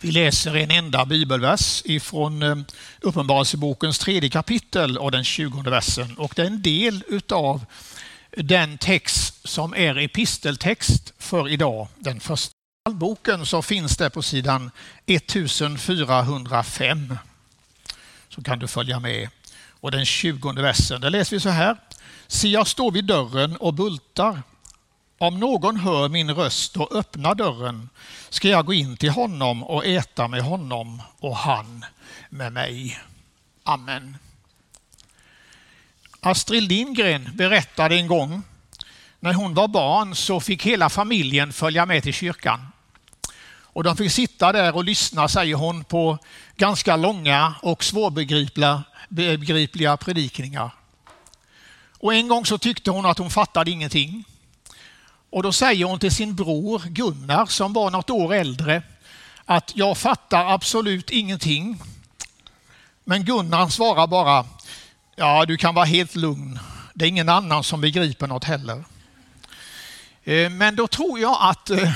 Vi läser en enda bibelvers ifrån eh, Uppenbarelsebokens tredje kapitel och den tjugonde versen. Och det är en del utav den text som är episteltext för idag, den första boken, så finns det på sidan 1405. Så kan du följa med. Och den tjugonde versen, där läser vi så här. Se, jag står vid dörren och bultar. Om någon hör min röst och öppnar dörren ska jag gå in till honom och äta med honom och han med mig. Amen. Astrid Lindgren berättade en gång när hon var barn så fick hela familjen följa med till kyrkan. Och de fick sitta där och lyssna, säger hon, på ganska långa och svårbegripliga predikningar. Och en gång så tyckte hon att hon fattade ingenting. Och då säger hon till sin bror Gunnar som var något år äldre att jag fattar absolut ingenting. Men Gunnar svarar bara ja, du kan vara helt lugn. Det är ingen annan som begriper något heller. Eh, men då tror jag att, eh,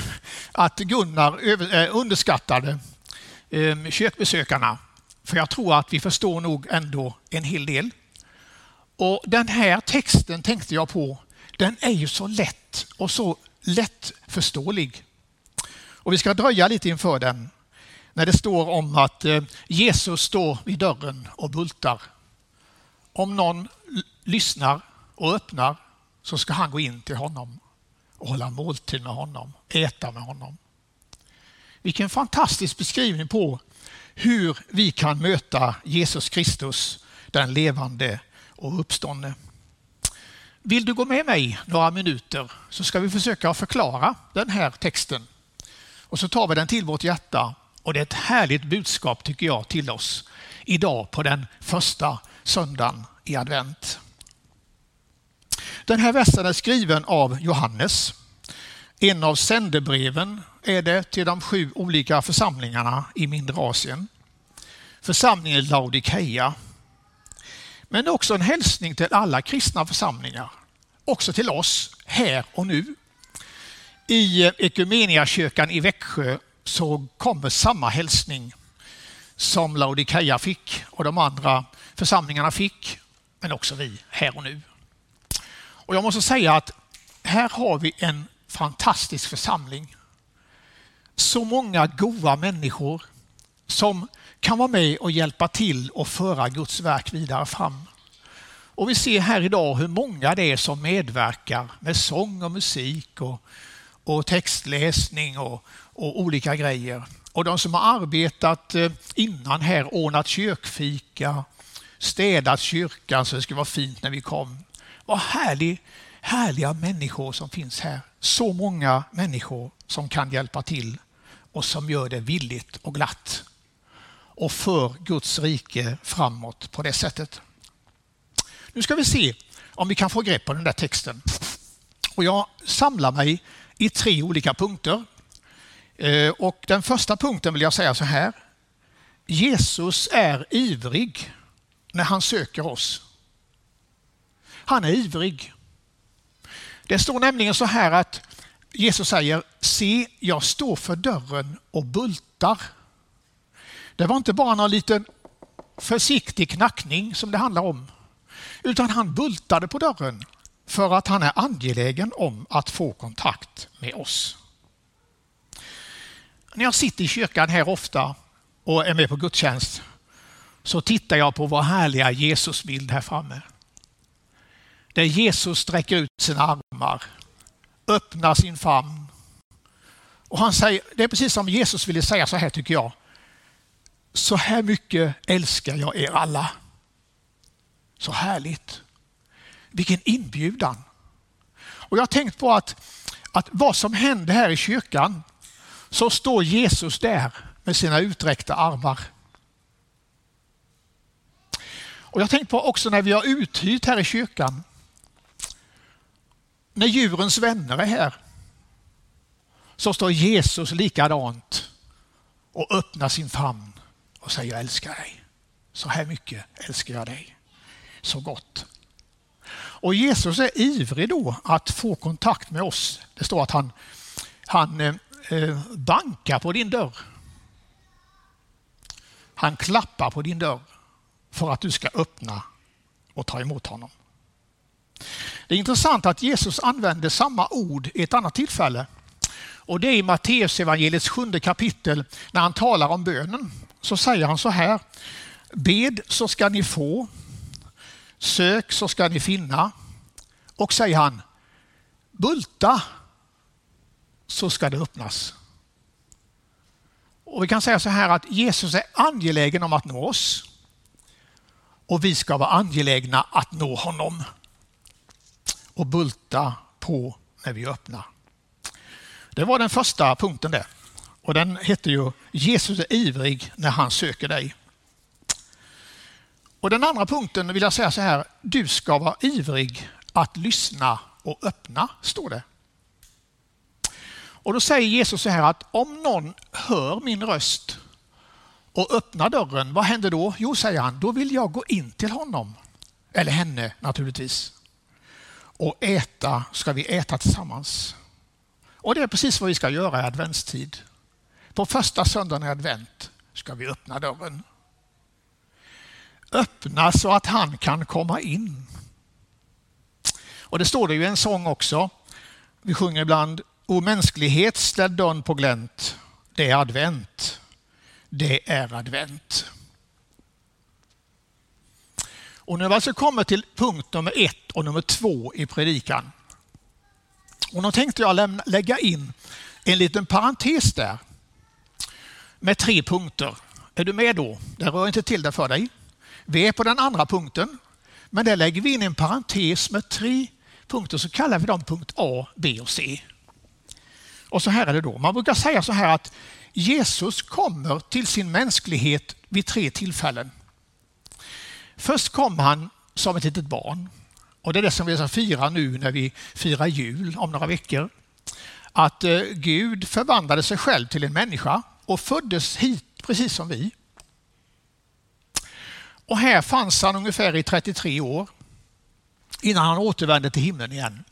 att Gunnar eh, underskattade kyrkbesökarna. För jag tror att vi förstår nog ändå en hel del. Och den här texten tänkte jag på den är ju så lätt och så lättförståelig. Och vi ska dröja lite inför den när det står om att eh, Jesus står vid dörren och bultar. Om någon lyssnar och öppnar så ska han gå in till honom och hålla måltid med honom, äta med honom. Vilken fantastisk beskrivning på hur vi kan möta Jesus Kristus, den levande och uppståndne. Vill du gå med mig några minuter så ska vi försöka förklara den här texten. Och så tar vi den till vårt hjärta och det är ett härligt budskap tycker jag till oss idag på den första söndagen i advent. Den här versen är skriven av Johannes. En av sändebreven är det till de sju olika församlingarna i mindre Asien. Församlingen Laodikeia men också en hälsning till alla kristna församlingar, också till oss här och nu. I eh, Ekumeniakyrkan i Växjö så kommer samma hälsning som Laodikeia fick och de andra församlingarna fick, men också vi här och nu. Och jag måste säga att här har vi en fantastisk församling. Så många goda människor som kan vara med och hjälpa till och föra Guds verk vidare fram. Och vi ser här idag hur många det är som medverkar med sång och musik och, och textläsning och, och olika grejer. Och de som har arbetat eh, innan här, ordnat kyrkfika, städat kyrkan så det skulle vara fint när vi kom. Vad härlig, härliga människor som finns här. Så många människor som kan hjälpa till och som gör det villigt och glatt och för Guds rike framåt på det sättet. Nu ska vi se om vi kan få grepp på den där texten. Och jag samlar mig i tre olika punkter. Eh, och den första punkten vill jag säga så här. Jesus är ivrig när han söker oss. Han är ivrig. Det står nämligen så här att Jesus säger, se jag står för dörren och bultar. Det var inte bara någon liten försiktig knackning som det handlar om, utan han bultade på dörren för att han är angelägen om att få kontakt med oss. När jag sitter i kyrkan här ofta och är med på gudstjänst så tittar jag på vår härliga Jesusbild här framme. Där Jesus sträcker ut sina armar, öppnar sin famn. Och han säger, det är precis som Jesus ville säga så här tycker jag så här mycket älskar jag er alla. Så härligt. Vilken inbjudan. Och jag har tänkt på att, att vad som händer här i kyrkan så står Jesus där med sina uträckta armar. Och Jag har tänkt på också när vi har uthyrt här i kyrkan. När djurens vänner är här så står Jesus likadant och öppnar sin famn och säger jag älskar dig. Så här mycket älskar jag dig. Så gott. Och Jesus är ivrig då att få kontakt med oss. Det står att han, han eh, eh, bankar på din dörr. Han klappar på din dörr för att du ska öppna och ta emot honom. Det är intressant att Jesus använder samma ord i ett annat tillfälle. Och det är i Matteus evangeliets sjunde kapitel när han talar om bönen. Så säger han så här. Bed så ska ni få. Sök så ska ni finna. Och säger han, bulta så ska det öppnas. Och Vi kan säga så här att Jesus är angelägen om att nå oss och vi ska vara angelägna att nå honom och bulta på när vi öppnar. Det var den första punkten där. Och den heter ju Jesus är ivrig när han söker dig. Och den andra punkten vill jag säga så här. Du ska vara ivrig att lyssna och öppna, står det. Och då säger Jesus så här att om någon hör min röst och öppnar dörren, vad händer då? Jo, säger han, då vill jag gå in till honom. Eller henne naturligtvis. Och äta ska vi äta tillsammans. Och det är precis vad vi ska göra i adventstid. På första söndagen i advent ska vi öppna dörren. Öppna så att han kan komma in. Och det står det ju i en sång också. Vi sjunger ibland O mänsklighet, ställ dörren på glänt. Det är advent. Det är advent. Och nu har vi alltså kommit till punkt nummer ett och nummer två i predikan. Och då tänkte jag lämna, lägga in en liten parentes där med tre punkter. Är du med då? Det rör inte till det för dig. Vi är på den andra punkten, men där lägger vi in en parentes med tre punkter, så kallar vi dem punkt A, B och C. Och så här är det då. Man brukar säga så här att Jesus kommer till sin mänsklighet vid tre tillfällen. Först kom han som ett litet barn. Och det är det som vi ska fira nu när vi firar jul om några veckor. Att eh, Gud förvandlade sig själv till en människa och föddes hit precis som vi. Och här fanns han ungefär i 33 år innan han återvände till himlen igen.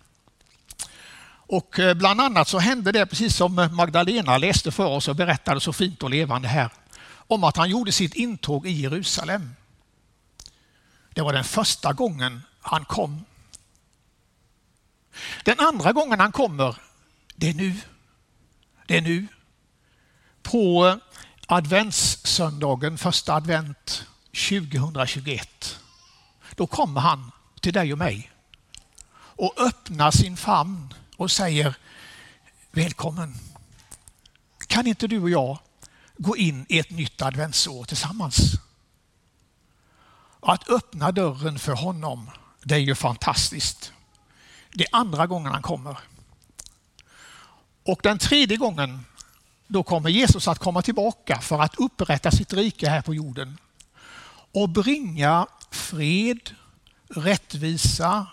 Och eh, bland annat så hände det precis som eh, Magdalena läste för oss och berättade så fint och levande här om att han gjorde sitt intåg i Jerusalem. Det var den första gången han kom. Den andra gången han kommer, det är nu. Det är nu. På adventssöndagen, första advent 2021. Då kommer han till dig och mig och öppnar sin famn och säger välkommen. Kan inte du och jag gå in i ett nytt adventsår tillsammans? Att öppna dörren för honom, det är ju fantastiskt. Det är andra gången han kommer. Och den tredje gången, då kommer Jesus att komma tillbaka för att upprätta sitt rike här på jorden och bringa fred, rättvisa,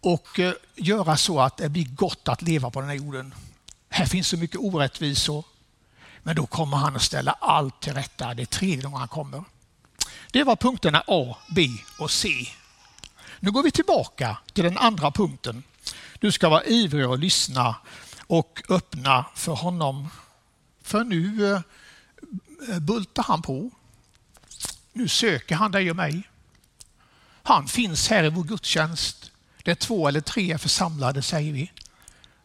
och eh, göra så att det blir gott att leva på den här jorden. Här finns så mycket orättvisor. Men då kommer han att ställa allt till rätta. Det är tredje gången han kommer. Det var punkterna A, B och C. Nu går vi tillbaka till den andra punkten. Du ska vara ivrig och lyssna och öppna för honom. För nu eh, bultar han på. Nu söker han dig och mig. Han finns här i vår gudstjänst där två eller tre är församlade, säger vi,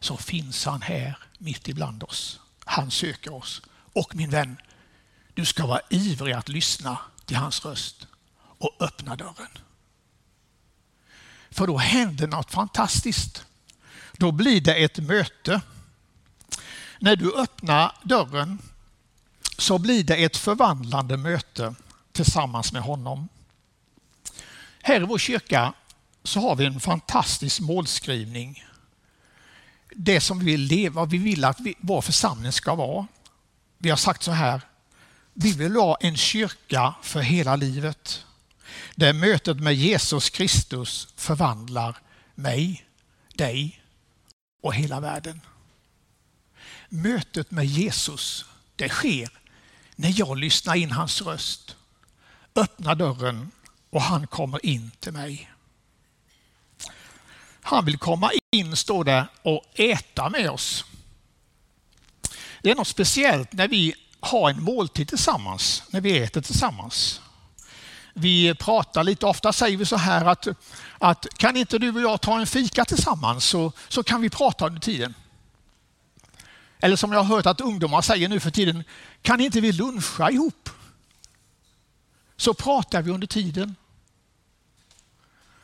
så finns han här mitt ibland oss. Han söker oss. Och min vän, du ska vara ivrig att lyssna till hans röst och öppna dörren. För då händer något fantastiskt. Då blir det ett möte. När du öppnar dörren så blir det ett förvandlande möte tillsammans med honom. Här i vår kyrka så har vi en fantastisk målskrivning. Det som vi vill leva, vi vill att vi, vår församling ska vara. Vi har sagt så här, vi vill ha en kyrka för hela livet. Där mötet med Jesus Kristus förvandlar mig, dig och hela världen. Mötet med Jesus, det sker när jag lyssnar in hans röst, öppnar dörren och han kommer in till mig. Han vill komma in, står det, och äta med oss. Det är något speciellt när vi har en måltid tillsammans när vi äter tillsammans. Vi pratar lite, ofta säger vi så här att, att kan inte du och jag ta en fika tillsammans så, så kan vi prata under tiden. Eller som jag har hört att ungdomar säger nu för tiden, kan inte vi luncha ihop? Så pratar vi under tiden.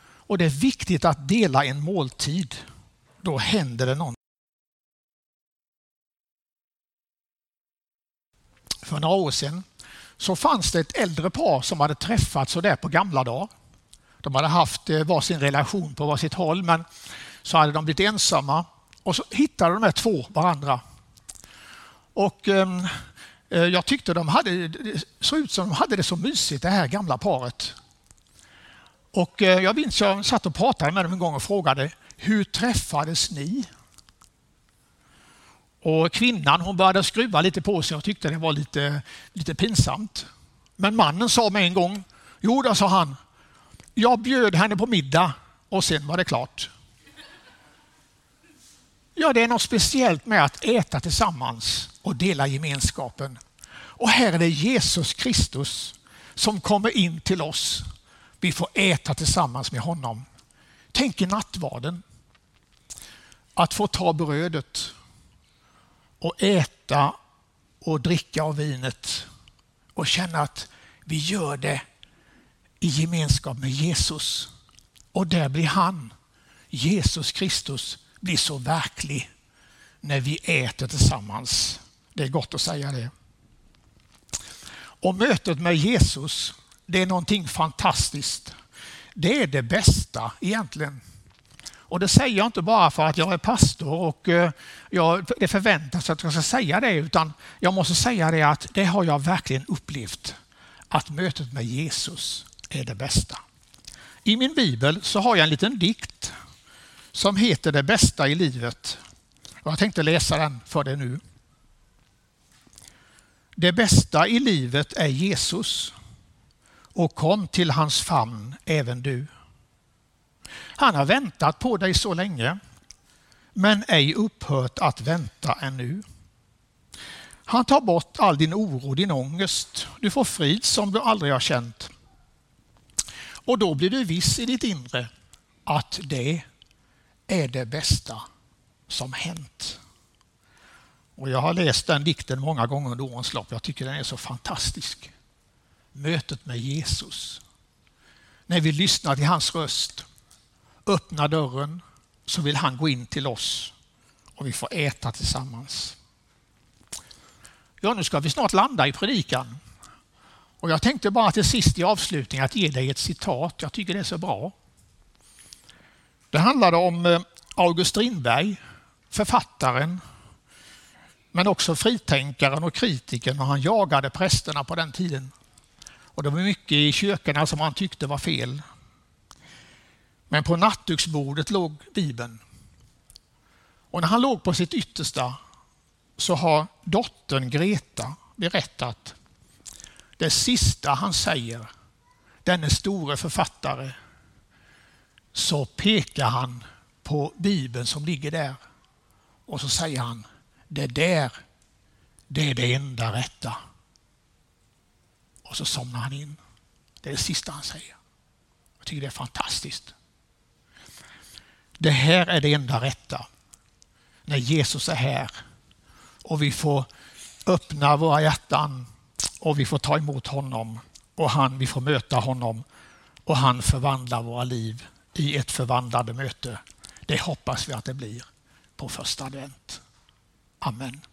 Och det är viktigt att dela en måltid. Då händer det någonting. För några år sedan så fanns det ett äldre par som hade träffats där på gamla dagar. De hade haft eh, varsin relation på varsitt håll men så hade de blivit ensamma och så hittade de här två varandra. Och ehm, eh, jag tyckte de hade, det såg ut som de hade det så mysigt det här gamla paret. Och eh, jag minns jag satt och pratade med dem en gång och frågade hur träffades ni? Och kvinnan hon började skruva lite på sig och tyckte det var lite, lite pinsamt. Men mannen sa med en gång, jo då sa han, jag bjöd henne på middag och sen var det klart. Ja, det är något speciellt med att äta tillsammans och dela gemenskapen. Och här är det Jesus Kristus som kommer in till oss. Vi får äta tillsammans med honom. Tänk i nattvarden. Att få ta brödet och äta och dricka av vinet och känna att vi gör det i gemenskap med Jesus. Och där blir han, Jesus Kristus, blir så verklig när vi äter tillsammans. Det är gott att säga det. Och mötet med Jesus, det är någonting fantastiskt. Det är det bästa egentligen. Och det säger jag inte bara för att jag är pastor och eh, jag, det förväntas att jag ska säga det, utan jag måste säga det att det har jag verkligen upplevt. Att mötet med Jesus är det bästa. I min bibel så har jag en liten dikt som heter Det bästa i livet. Och jag tänkte läsa den för dig nu. Det bästa i livet är Jesus och kom till hans famn även du. Han har väntat på dig så länge, men ej upphört att vänta ännu. Han tar bort all din oro, din ångest. Du får frid som du aldrig har känt. Och då blir du viss i ditt inre att det är det bästa som hänt. Och jag har läst den dikten många gånger under årens lopp. Jag tycker den är så fantastisk. Mötet med Jesus. När vi lyssnar till hans röst öppnar dörren så vill han gå in till oss och vi får äta tillsammans. Ja, nu ska vi snart landa i predikan. Och jag tänkte bara till sist i avslutningen att ge dig ett citat. Jag tycker det är så bra. Det handlade om eh, August Strindberg, författaren, men också fritänkaren och kritikern och han jagade prästerna på den tiden. Och det var mycket i kyrkorna som han tyckte var fel. Men på nattduksbordet låg Bibeln. Och när han låg på sitt yttersta så har dottern Greta berättat det sista han säger, denne store författare, så pekar han på Bibeln som ligger där och så säger han, det där, det är det enda rätta. Och så somnar han in. Det är det sista han säger. Jag tycker det är fantastiskt. Det här är det enda rätta. När Jesus är här och vi får öppna våra hjärtan och vi får ta emot honom och han, vi får möta honom och han förvandlar våra liv i ett förvandlande möte. Det hoppas vi att det blir på första advent. Amen.